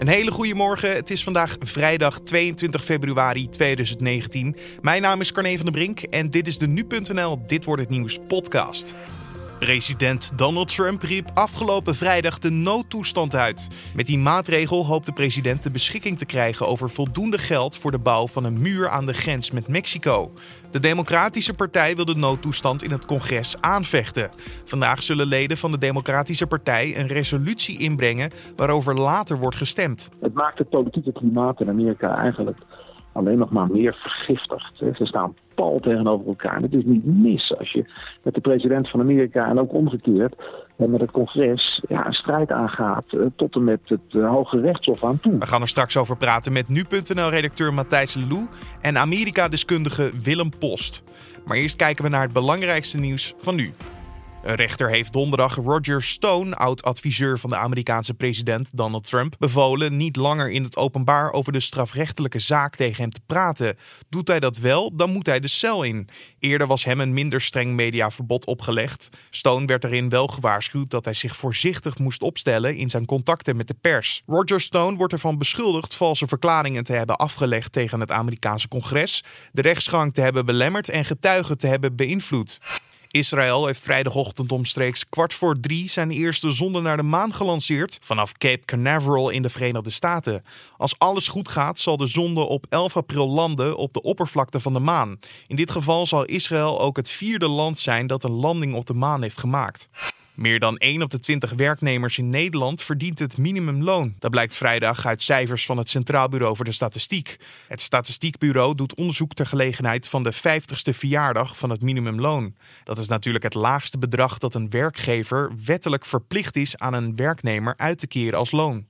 Een hele goede morgen. Het is vandaag vrijdag 22 februari 2019. Mijn naam is Carne van der Brink en dit is de Nu.nl Dit wordt het nieuws podcast. President Donald Trump riep afgelopen vrijdag de noodtoestand uit. Met die maatregel hoopt de president de beschikking te krijgen over voldoende geld voor de bouw van een muur aan de grens met Mexico. De Democratische Partij wil de noodtoestand in het congres aanvechten. Vandaag zullen leden van de Democratische Partij een resolutie inbrengen waarover later wordt gestemd. Het maakt het politieke klimaat in Amerika eigenlijk alleen nog maar meer vergiftigd. Ze staan pal tegenover elkaar. Het is niet mis als je met de president van Amerika en ook omgekeerd met het congres ja, een strijd aangaat eh, tot en met het uh, Hoge Rechtshof aan toe. We gaan er straks over praten met nu.nl-redacteur Matthijs Lelou en Amerika-deskundige Willem Post. Maar eerst kijken we naar het belangrijkste nieuws van nu. Een rechter heeft donderdag Roger Stone, oud-adviseur van de Amerikaanse president Donald Trump, bevolen niet langer in het openbaar over de strafrechtelijke zaak tegen hem te praten. Doet hij dat wel, dan moet hij de cel in. Eerder was hem een minder streng mediaverbod opgelegd. Stone werd erin wel gewaarschuwd dat hij zich voorzichtig moest opstellen in zijn contacten met de pers. Roger Stone wordt ervan beschuldigd valse verklaringen te hebben afgelegd tegen het Amerikaanse congres, de rechtsgang te hebben belemmerd en getuigen te hebben beïnvloed. Israël heeft vrijdagochtend omstreeks kwart voor drie zijn eerste zonde naar de maan gelanceerd vanaf Cape Canaveral in de Verenigde Staten. Als alles goed gaat, zal de zonde op 11 april landen op de oppervlakte van de maan. In dit geval zal Israël ook het vierde land zijn dat een landing op de maan heeft gemaakt. Meer dan 1 op de 20 werknemers in Nederland verdient het minimumloon. Dat blijkt vrijdag uit cijfers van het Centraal Bureau voor de Statistiek. Het Statistiekbureau doet onderzoek ter gelegenheid van de 50ste verjaardag van het minimumloon. Dat is natuurlijk het laagste bedrag dat een werkgever wettelijk verplicht is aan een werknemer uit te keren als loon.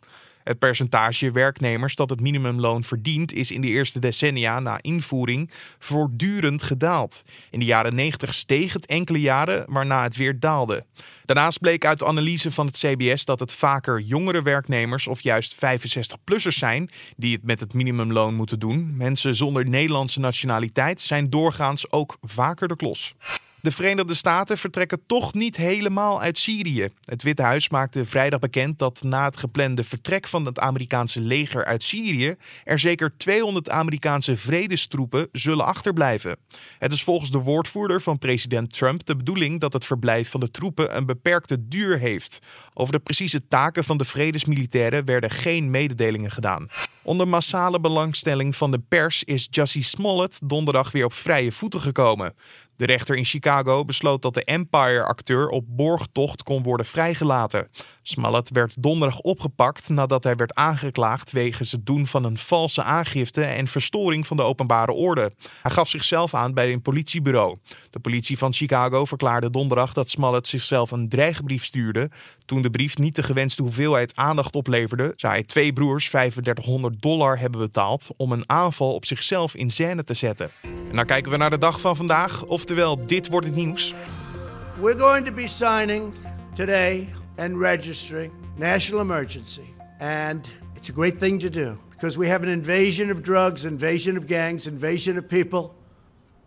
Het percentage werknemers dat het minimumloon verdient is in de eerste decennia na invoering voortdurend gedaald. In de jaren 90 steeg het enkele jaren, waarna het weer daalde. Daarnaast bleek uit analyse van het CBS dat het vaker jongere werknemers of juist 65-plussers zijn die het met het minimumloon moeten doen. Mensen zonder Nederlandse nationaliteit zijn doorgaans ook vaker de klos. De Verenigde Staten vertrekken toch niet helemaal uit Syrië. Het Witte Huis maakte vrijdag bekend dat na het geplande vertrek van het Amerikaanse leger uit Syrië er zeker 200 Amerikaanse vredestroepen zullen achterblijven. Het is volgens de woordvoerder van president Trump de bedoeling dat het verblijf van de troepen een beperkte duur heeft. Over de precieze taken van de vredesmilitairen werden geen mededelingen gedaan. Onder massale belangstelling van de pers is Jussie Smollett donderdag weer op vrije voeten gekomen. De rechter in Chicago besloot dat de Empire-acteur op borgtocht kon worden vrijgelaten. Smollett werd donderdag opgepakt nadat hij werd aangeklaagd wegens het doen van een valse aangifte en verstoring van de openbare orde. Hij gaf zichzelf aan bij een politiebureau. De politie van Chicago verklaarde donderdag dat Smollett zichzelf een dreigbrief stuurde. Toen de brief niet de gewenste hoeveelheid aandacht opleverde, zou hij twee broers 3500 dollar hebben betaald om een aanval op zichzelf in scène te zetten. En dan kijken we naar de dag van vandaag, oftewel dit wordt het nieuws. We're going to be signing today and registering national emergency. And it's a great thing to do because we have an invasion of drugs, invasion of gangs, invasion of people.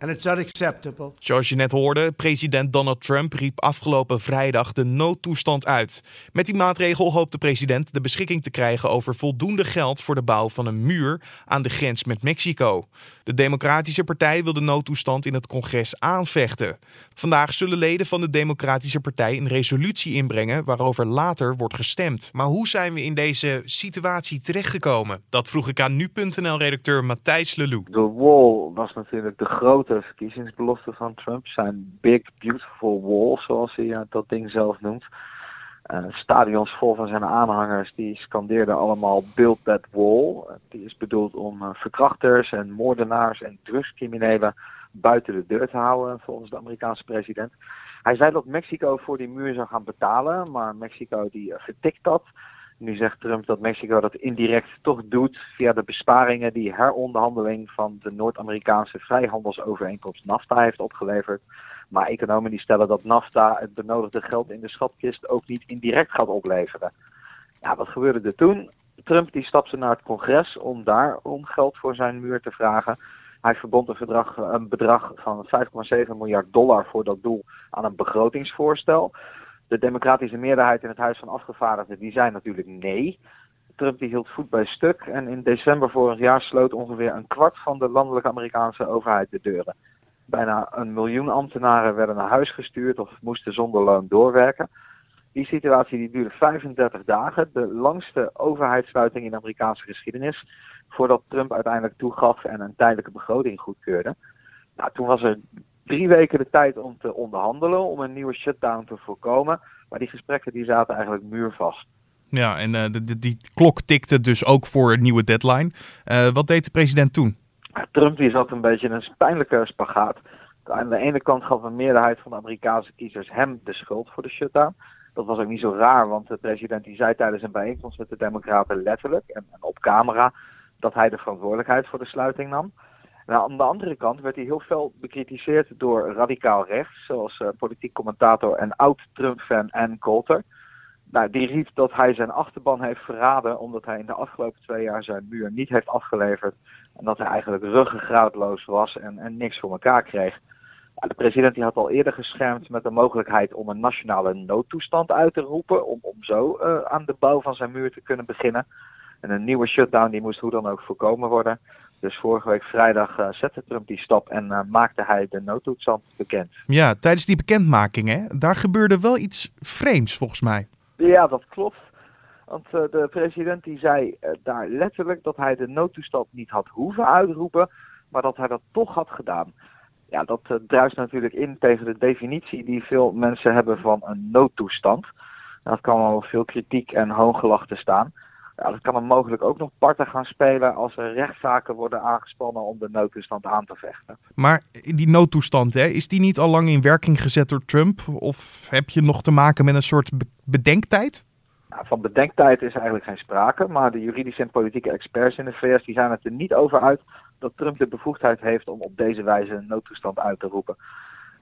And it's unacceptable. Zoals je net hoorde, president Donald Trump riep afgelopen vrijdag de noodtoestand uit. Met die maatregel hoopt de president de beschikking te krijgen over voldoende geld voor de bouw van een muur aan de grens met Mexico. De Democratische Partij wil de noodtoestand in het congres aanvechten. Vandaag zullen leden van de Democratische Partij een resolutie inbrengen waarover later wordt gestemd. Maar hoe zijn we in deze situatie terechtgekomen? Dat vroeg ik aan nu.nl-redacteur Matthijs Lelou. De wall was natuurlijk de grote verkiezingsbelofte van Trump. Zijn big beautiful wall, zoals hij dat ding zelf noemt. Uh, stadions vol van zijn aanhangers die scandeerden allemaal Build That Wall. die is bedoeld om verkrachters en moordenaars en drugscriminelen buiten de deur te houden, volgens de Amerikaanse president. Hij zei dat Mexico voor die muur zou gaan betalen, maar Mexico die vertikt dat. Nu zegt Trump dat Mexico dat indirect toch doet via de besparingen die heronderhandeling van de Noord-Amerikaanse vrijhandelsovereenkomst NAFTA heeft opgeleverd. Maar economen die stellen dat NAFTA het benodigde geld in de schatkist ook niet indirect gaat opleveren. Ja, wat gebeurde er toen? Trump die stapte naar het congres om daar om geld voor zijn muur te vragen. Hij verbond een, verdrag, een bedrag van 5,7 miljard dollar voor dat doel aan een begrotingsvoorstel. De democratische meerderheid in het Huis van Afgevaardigden die zei natuurlijk nee. Trump die hield voet bij stuk en in december vorig jaar sloot ongeveer een kwart van de landelijke Amerikaanse overheid de deuren. Bijna een miljoen ambtenaren werden naar huis gestuurd of moesten zonder loon doorwerken. Die situatie die duurde 35 dagen, de langste overheidssluiting in de Amerikaanse geschiedenis, voordat Trump uiteindelijk toegaf en een tijdelijke begroting goedkeurde. Nou, toen was er drie weken de tijd om te onderhandelen, om een nieuwe shutdown te voorkomen. Maar die gesprekken die zaten eigenlijk muurvast. Ja, en uh, die klok tikte dus ook voor een nieuwe deadline. Uh, wat deed de president toen? Trump die zat een beetje in een pijnlijke spagaat. Aan de ene kant gaf een meerderheid van de Amerikaanse kiezers hem de schuld voor de shutdown. Dat was ook niet zo raar, want de president die zei tijdens een bijeenkomst met de Democraten letterlijk en, en op camera dat hij de verantwoordelijkheid voor de sluiting nam. En aan de andere kant werd hij heel veel bekritiseerd door radicaal rechts, zoals uh, politiek commentator en oud-Trump-fan Ann Coulter. Nou, die riep dat hij zijn achterban heeft verraden omdat hij in de afgelopen twee jaar zijn muur niet heeft afgeleverd. En dat hij eigenlijk ruggengraatloos was en, en niks voor elkaar kreeg. de president die had al eerder geschermd met de mogelijkheid om een nationale noodtoestand uit te roepen. Om, om zo uh, aan de bouw van zijn muur te kunnen beginnen. En een nieuwe shutdown die moest hoe dan ook voorkomen worden. Dus vorige week vrijdag uh, zette Trump die stap en uh, maakte hij de noodtoestand bekend. Ja, tijdens die bekendmaking, hè, daar gebeurde wel iets vreemds volgens mij. Ja, dat klopt. Want uh, de president die zei daar letterlijk dat hij de noodtoestand niet had hoeven uitroepen, maar dat hij dat toch had gedaan. Ja, dat druist natuurlijk in tegen de definitie die veel mensen hebben van een noodtoestand. Dat kan wel veel kritiek en hoongelach te staan. Ja, dat kan er mogelijk ook nog parten gaan spelen als er rechtszaken worden aangespannen om de noodtoestand aan te vechten. Maar die noodtoestand, hè, is die niet al lang in werking gezet door Trump? Of heb je nog te maken met een soort bedenktijd? Nou, van bedenktijd is eigenlijk geen sprake, maar de juridische en politieke experts in de VS die zijn het er niet over uit dat Trump de bevoegdheid heeft om op deze wijze een noodtoestand uit te roepen.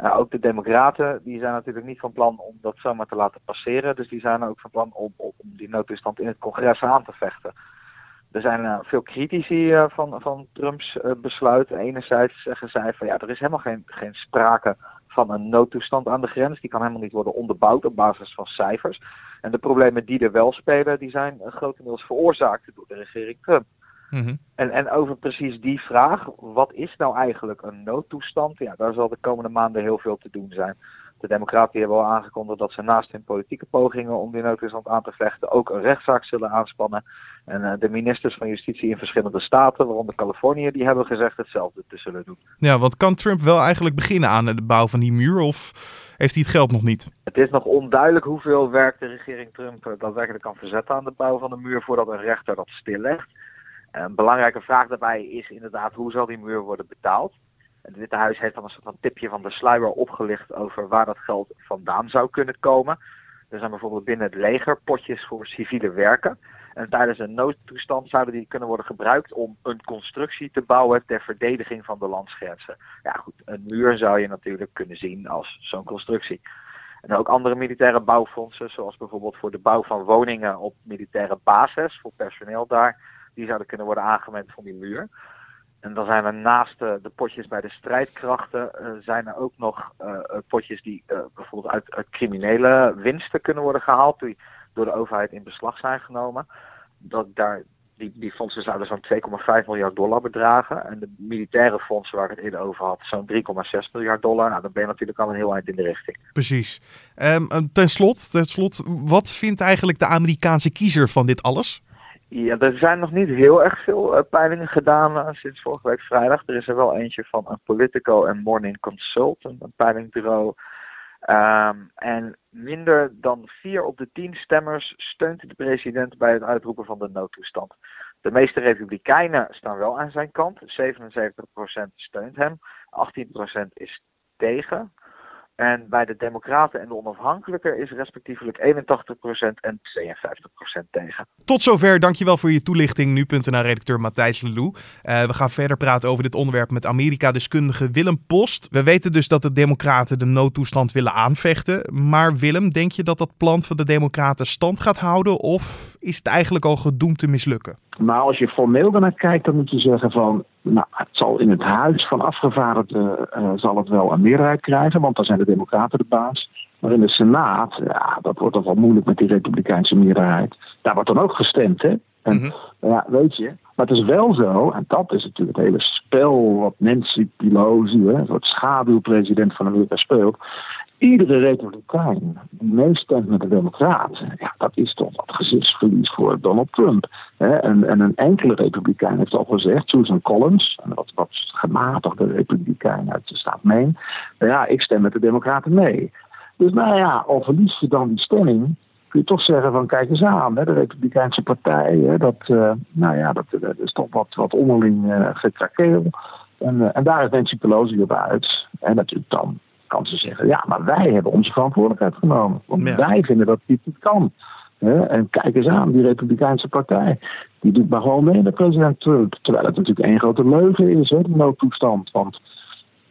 Uh, ook de Democraten die zijn natuurlijk niet van plan om dat zomaar te laten passeren. Dus die zijn ook van plan om, om die noodtoestand in het congres aan te vechten. Er zijn uh, veel critici uh, van, van Trumps besluit. Enerzijds zeggen zij van ja, er is helemaal geen, geen sprake van een noodtoestand aan de grens. Die kan helemaal niet worden onderbouwd op basis van cijfers. En de problemen die er wel spelen, die zijn grotendeels veroorzaakt door de regering Trump. Mhm. en, en over precies die vraag, wat is nou eigenlijk een noodtoestand? Ja, daar zal de komende maanden heel veel te doen zijn. De Democraten hebben al aangekondigd dat ze naast hun politieke pogingen om die noodtoestand aan te vechten ook een rechtszaak zullen aanspannen. En uh, de ministers van Justitie in verschillende staten, waaronder Californië, die hebben gezegd hetzelfde te zullen doen. Ja, want kan Trump wel eigenlijk beginnen aan de bouw van die muur of heeft hij het geld nog niet? Het is nog onduidelijk hoeveel werk de regering Trump uh, daadwerkelijk kan verzetten aan de bouw van de muur voordat een rechter dat stillegt. Een belangrijke vraag daarbij is inderdaad hoe zal die muur worden betaald. Het Witte Huis heeft dan een soort van tipje van de sluier opgelicht over waar dat geld vandaan zou kunnen komen. Er zijn bijvoorbeeld binnen het leger potjes voor civiele werken. En tijdens een noodtoestand zouden die kunnen worden gebruikt om een constructie te bouwen ter verdediging van de landsgrenzen. Ja goed, een muur zou je natuurlijk kunnen zien als zo'n constructie. En ook andere militaire bouwfondsen, zoals bijvoorbeeld voor de bouw van woningen op militaire basis, voor personeel daar die zouden kunnen worden aangewend van die muur. En dan zijn er naast de, de potjes bij de strijdkrachten, uh, zijn er ook nog uh, potjes die bijvoorbeeld uit, uit, criminele winsten kunnen worden gehaald, die door de overheid in beslag zijn genomen. Dat daar, die, die fondsen zouden zo'n 2,5 miljard dollar bedragen. En de militaire fondsen waar ik het eerder over had, zo'n 3,6 miljard dollar. Nou, dan ben je natuurlijk al een heel eind in de richting. Precies. Um, ten, slot, ten slot, wat vindt eigenlijk de Amerikaanse kiezer van dit alles? Ja, er zijn nog niet heel erg veel uh, peilingen gedaan uh, sinds vorige week vrijdag. Er is er wel eentje van een Politico en Morning Consult, een peilingbureau. Um, en minder dan vier op de tien stemmers steunt de president bij het uitroepen van de noodtoestand. De meeste republikeinen staan wel aan zijn kant. 77% steunt hem, 18% is tegen. En bij de Democraten en de Onafhankelijke is respectievelijk 81% en 52% tegen. Tot zover, dankjewel voor je toelichting. Nu.nl-redacteur Matthijs Lelou. Uh, we gaan verder praten over dit onderwerp met Amerika-deskundige Willem Post. We weten dus dat de Democraten de noodtoestand willen aanvechten. Maar Willem, denk je dat dat plan van de Democraten stand gaat houden? Of is het eigenlijk al gedoemd te mislukken? Nou, als je formeel daarnaar kijkt, dan moet je zeggen van nou, het zal in het huis van afgevaardigden uh, zal het wel een meerderheid krijgen, want dan zijn de Democraten de baas. Maar in de Senaat, ja, dat wordt toch wel moeilijk met die Republikeinse meerderheid. Daar wordt dan ook gestemd, hè? En mhm. ja, weet je, maar het is wel zo, en dat is natuurlijk het hele spel wat Nancy Pelosi, hè, soort schaduwpresident van Amerika, speelt. Iedere republikein die meestemt met de Democraten, ja, dat is toch wat gezichtsverlies voor Donald Trump. Hè? En, en, een enkele republikein heeft al gezegd, Susan Collins, een wat, wat gematigde republikein uit de staat Maine, ja, ik stem met de Democraten mee. Dus nou ja, al verlies je dan die stemming, kun je toch zeggen van kijk eens aan, hè, de Republikeinse Partij, hè, dat, uh, nou ja, dat, is toch wat, wat onderling uh, gekrakeel. En, uh, en daar is Nancy Pelosi op uit. En natuurlijk dan kan ze zeggen, ja, maar wij hebben onze verantwoordelijkheid genomen. Want wij vinden dat dit niet kan. Hè? En kijk eens aan, die Republikeinse Partij. Die doet maar gewoon mee met president Trump. Terwijl het natuurlijk één grote leugen is, hè, de noodtoestand. Want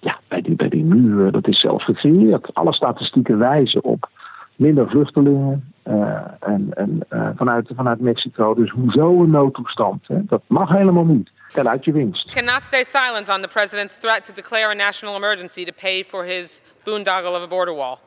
ja, bij die, bij die muur, dat is zelf gecreëerd. Alle statistieken wijzen op minder vluchtelingen uh, en, en uh, vanuit, vanuit Mexico. Dus hoezo een noodtoestand? Hè? Dat mag helemaal niet. Tel uit je winst. Cannot stay silent on the president's threat to declare a national emergency to pay for his boondoggle of a border wall.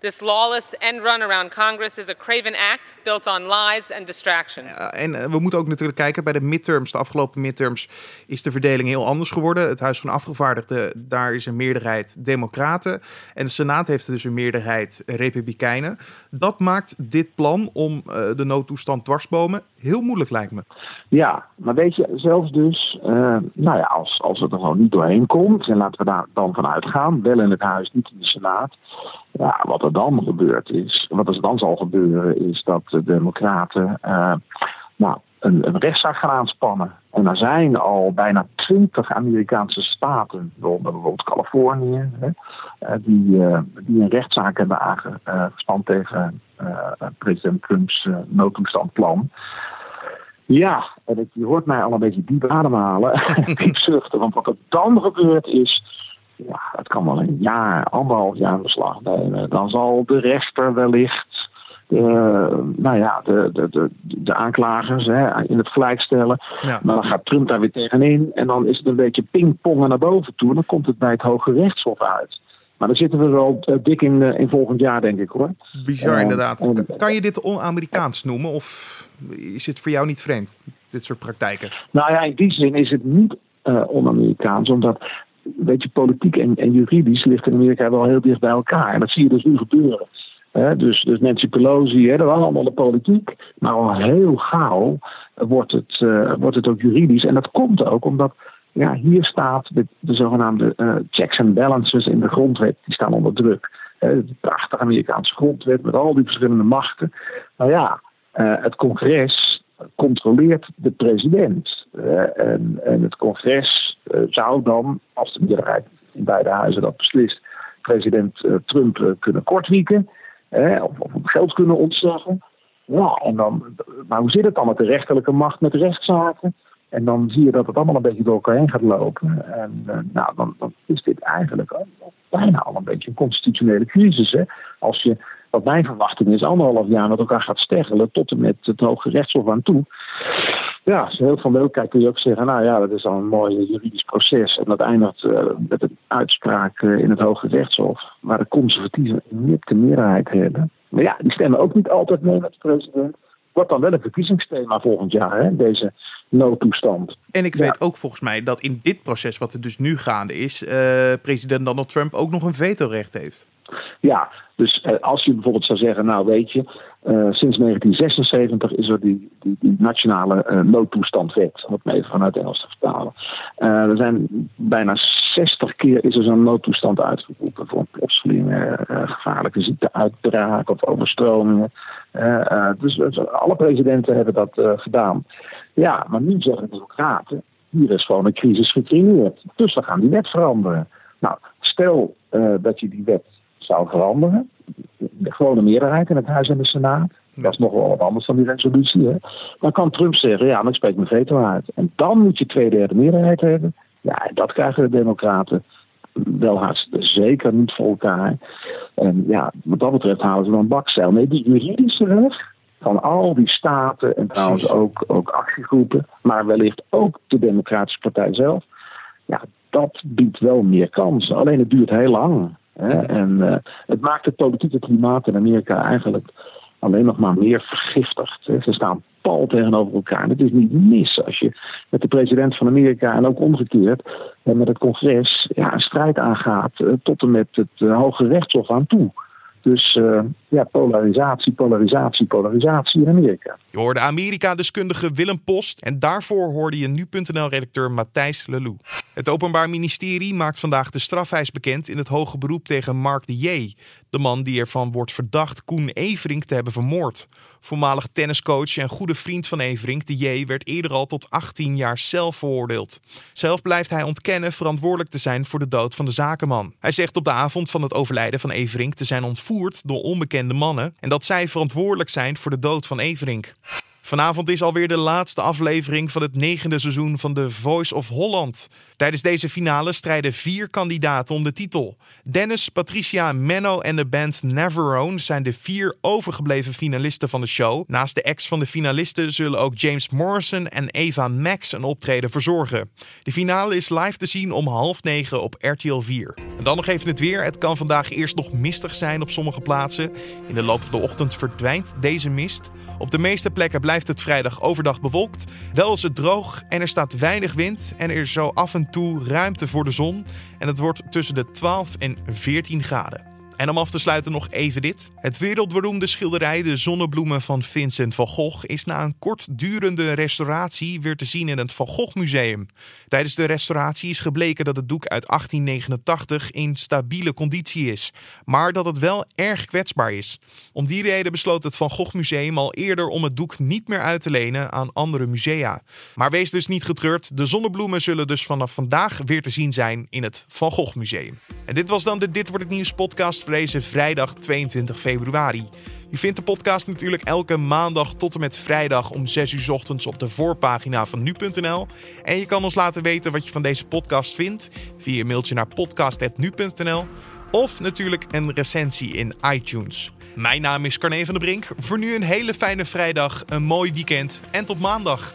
This lawless end run around Congress is a craven act built on lies and distraction. en eh, we moeten ook natuurlijk kijken bij de midterms. De afgelopen midterms is de verdeling heel anders geworden. Het Huis van Afgevaardigden, daar is een meerderheid Democraten. En de Senaat heeft dus een meerderheid Republikeinen. Dat maakt dit plan om uh, de noodtoestand dwarsbomen heel moeilijk, lijkt me. Ja, maar weet je, zelfs dus, uh, nou ja, als, als het er gewoon niet doorheen komt, en laten we daar dan vanuit gaan, wel in het huis, niet in de Senaat. Ja, wat er dan gebeurt is, wat er dan zal gebeuren, is dat de Democraten uh, nou, een, een rechtszaak gaan aanspannen. En er zijn al bijna twintig Amerikaanse staten, bijvoorbeeld Californië, hè, uh, die, uh, die een rechtszaak hebben aangespannen tegen president Trumps noodtoestandplan. Ja, en je hoort mij al een beetje diep ademhalen, diep zuchten. Want wat er dan gebeurt is, ja, het kan wel een jaar, anderhalf jaar in beslag nemen. Dan zal de rechter wellicht de, nou ja, de, de, de, de aanklagers hè, in het gelijk stellen. Maar dan gaat Trump daar weer tegenin. En dan is het een beetje pingpongen naar boven toe. En dan komt het bij het Hoge Rechtshof uit. Maar dan zitten we wel eh, dik in, eh, in volgend jaar, denk ik hoor. Bizar uh, inderdaad. kan je dit on-Amerikaans noemen? Of is het voor jou niet vreemd, dit soort praktijken? Nou ja, in die zin is het niet uh, on-Amerikaans. Omdat weet je, politiek en, en juridisch ligt in Amerika wel heel dicht bij elkaar. En dat zie je dus nu gebeuren. dus, dus Nancy Pelosi, hè, dat was allemaal de politiek. Maar al heel gauw wordt het, uh, wordt het ook juridisch. En dat komt ook omdat ja, hier staat de, de zogenaamde uh, checks and balances in de grondwet. Die staan onder druk. de prachtige Amerikaanse grondwet met al die verschillende machten. Nou ja, uh, het congres controleert de president. en, en het congres eh, zou dan, als de meerderheid in beide huizen dat beslist, president eh, Trump eh, kunnen kortwieken of, of geld kunnen ontzeggen. Ja, en dan, maar hoe zit het dan met de rechterlijke macht, met rechtszaken? En dan zie je dat het allemaal een beetje door elkaar heen gaat lopen. En nou, dan, dan, is dit eigenlijk bijna al een beetje een constitutionele crisis. Hè? Als je, wat mijn verwachting is, anderhalf jaar met elkaar gaat steggelen tot en met het Hoge Rechtshof aan toe. Ja, als je heel van wil kijkt kun je ook zeggen, nou ja, dat is al een mooi juridisch proces. En dat eindigt uh, met een uitspraak uh, in het Hoge Rechtshof, waar de conservatieven niet de meerderheid hebben. Maar ja, die stemmen ook niet altijd mee met de president. Wordt dan wel een verkiezingsthema volgend jaar, hè, deze noodtoestand. En ik weet ook volgens mij dat in dit proces, wat er dus nu gaande is, uh, president Donald Trump ook nog een vetorecht heeft. Ja, dus als je bijvoorbeeld zou zeggen, nou weet je, sinds 1976 is er die, die, die nationale uh, noodtoestandwet, om het even vanuit Engels te vertalen. er zijn bijna 60 keer is er zo'n noodtoestand uitgeroepen voor een plotseling gevaarlijke ziekteuitbraak of overstromingen. dus, dus, alle presidenten hebben dat gedaan. Ja, maar nu zeggen de democraten, hier is gewoon een crisis gecreëerd. Dus we gaan die wet veranderen. Nou, stel dat je die wet zou veranderen. De gewone meerderheid in het Huis en de Senaat. Dat is nog wel wat anders dan die resolutie. Hè? Dan kan Trump zeggen, ja, maar ik spreek mijn veto uit. En dan moet je twee derde meerderheid hebben. Ja, dat krijgen de democraten wel hartstikke zeker niet voor elkaar. En ja, wat dat betreft halen ze dan bakcel. Nee, die juridische weg van al die staten en trouwens ook, ook actiegroepen, maar wellicht ook de Democratische Partij zelf. Ja, dat biedt wel meer kansen. Alleen het duurt heel lang. En uh, het maakt het politieke klimaat in Amerika eigenlijk alleen nog maar meer vergiftigd. Ze staan pal tegenover elkaar. het is niet mis als je met de president van Amerika en ook omgekeerd met het congres ja, een strijd aangaat tot en met het Hoge Rechtshof aan toe. Dus ja, polarisatie, polarisatie, polarisatie in Amerika. Je hoorde Amerika-deskundige Willem Post en daarvoor hoorde je nu.nl-redacteur Matthijs Lelou. Het Openbaar Ministerie maakt vandaag de strafeis bekend in het hoge beroep tegen Mark de J., de man die ervan wordt verdacht Koen Everink te hebben vermoord. Voormalig tenniscoach en goede vriend van Everink, de J, werd eerder al tot 18 jaar cel veroordeeld. Zelf blijft hij ontkennen verantwoordelijk te zijn voor de dood van de zakenman. Hij zegt op de avond van het overlijden van Everink te zijn ontvoerd door onbekende mannen en dat zij verantwoordelijk zijn voor de dood van Everink. Vanavond is alweer de laatste aflevering van het negende seizoen van The Voice of Holland. Tijdens deze finale strijden vier kandidaten om de titel. Dennis, Patricia, Menno en de band Neverone zijn de vier overgebleven finalisten van de show. Naast de ex van de finalisten zullen ook James Morrison en Eva Max een optreden verzorgen. De finale is live te zien om half negen op RTL 4. En dan nog even het weer. Het kan vandaag eerst nog mistig zijn op sommige plaatsen. In de loop van de ochtend verdwijnt deze mist. Op de meeste plekken blijft het vrijdag overdag bewolkt. Wel is het droog en er staat weinig wind en er is zo af en toe ruimte voor de zon. En het wordt tussen de 12 en 14 graden. En om af te sluiten nog even dit. Het wereldberoemde schilderij De Zonnebloemen van Vincent van Gogh is na een kortdurende restauratie weer te zien in het Van Gogh Museum. Tijdens de restauratie is gebleken dat het doek uit 1889 in stabiele conditie is, maar dat het wel erg kwetsbaar is. Om die reden besloot het Van Gogh Museum al eerder om het doek niet meer uit te lenen aan andere musea. Maar wees dus niet getreurd, de zonnebloemen zullen dus vanaf vandaag weer te zien zijn in het Van Gogh Museum. En dit was dan de Dit wordt het nieuws podcast deze vrijdag 22 februari. Je vindt de podcast natuurlijk elke maandag tot en met vrijdag om 6 uur ochtends op de voorpagina van nu.nl. En je kan ons laten weten wat je van deze podcast vindt via een mailtje naar podcast.nu.nl of natuurlijk een recensie in iTunes. Mijn naam is Carne van der Brink. Voor nu een hele fijne vrijdag, een mooi weekend en tot maandag.